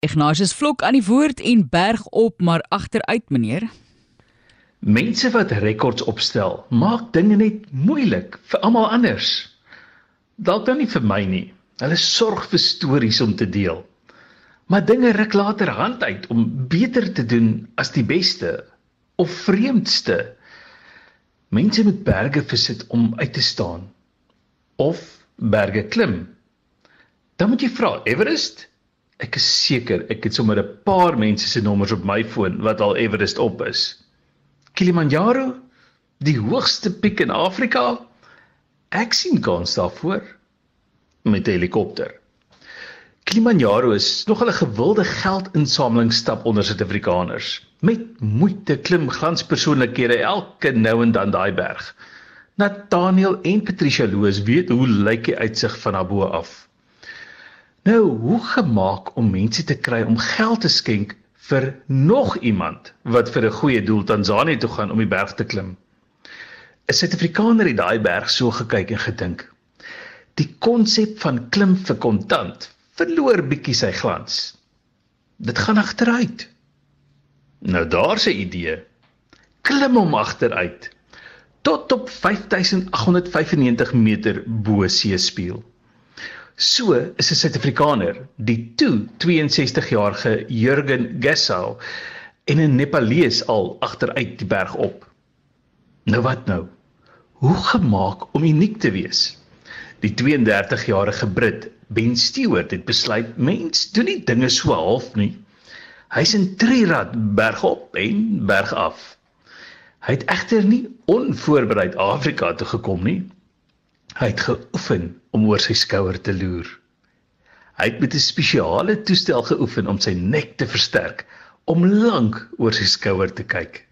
Ignatius Vlok aan die woord en berg op maar agteruit meneer. Mense wat rekords opstel, maak dinge net moeilik vir almal anders. Dalk dan nie vir my nie. Hulle sorg vir stories om te deel. Maar dinge ruk later hand uit om beter te doen as die beste of vreemdste. Mense moet berge versit om uit te staan of berge klim. Dan moet jy vra Everest Ek is seker ek het sommer 'n paar mense se nommers op my foon wat al Everest op is. Kilimanjaro, die hoogste piek in Afrika. Ek sien kans daarvoor met 'n helikopter. Kilimanjaro is nog 'n gewilde geldinsamelingsstap onder Suid-Afrikaners. Met moeite klim glanspersoonlikhede elke nou en dan daai berg. Nathaniel en Patricia Loos weet hoe lyk die uitsig van daarbo af. Nou, hoe gemaak om mense te kry om geld te skenk vir nog iemand wat vir 'n goeie doel Tansanië toe gaan om die berg te klim? 'n Suid-Afrikaner het daai berg so gekyk en gedink. Die konsep van klim vir kontant verloor bietjie sy glans. Dit gaan agteruit. Nou daar's 'n idee. Klim hom agteruit tot op 5895 meter bo seespieël. So is 'n Suid-Afrikaner, die toe 62-jarige Jurgen Gessau en 'n Nepalees al agteruit die berg op. Nou wat nou? Hoe gemaak om uniek te wees? Die 32-jarige Brit, Ben Stewart, het besluit mens doen nie dinge so half nie. Hy's in Trirad berg op en berg af. Hy het egter nie onvoorbereid Afrika toe gekom nie. Hy het geoefen om oor sy skouer te loer. Hy het met 'n spesiale toestel geoefen om sy nek te versterk om lank oor sy skouer te kyk.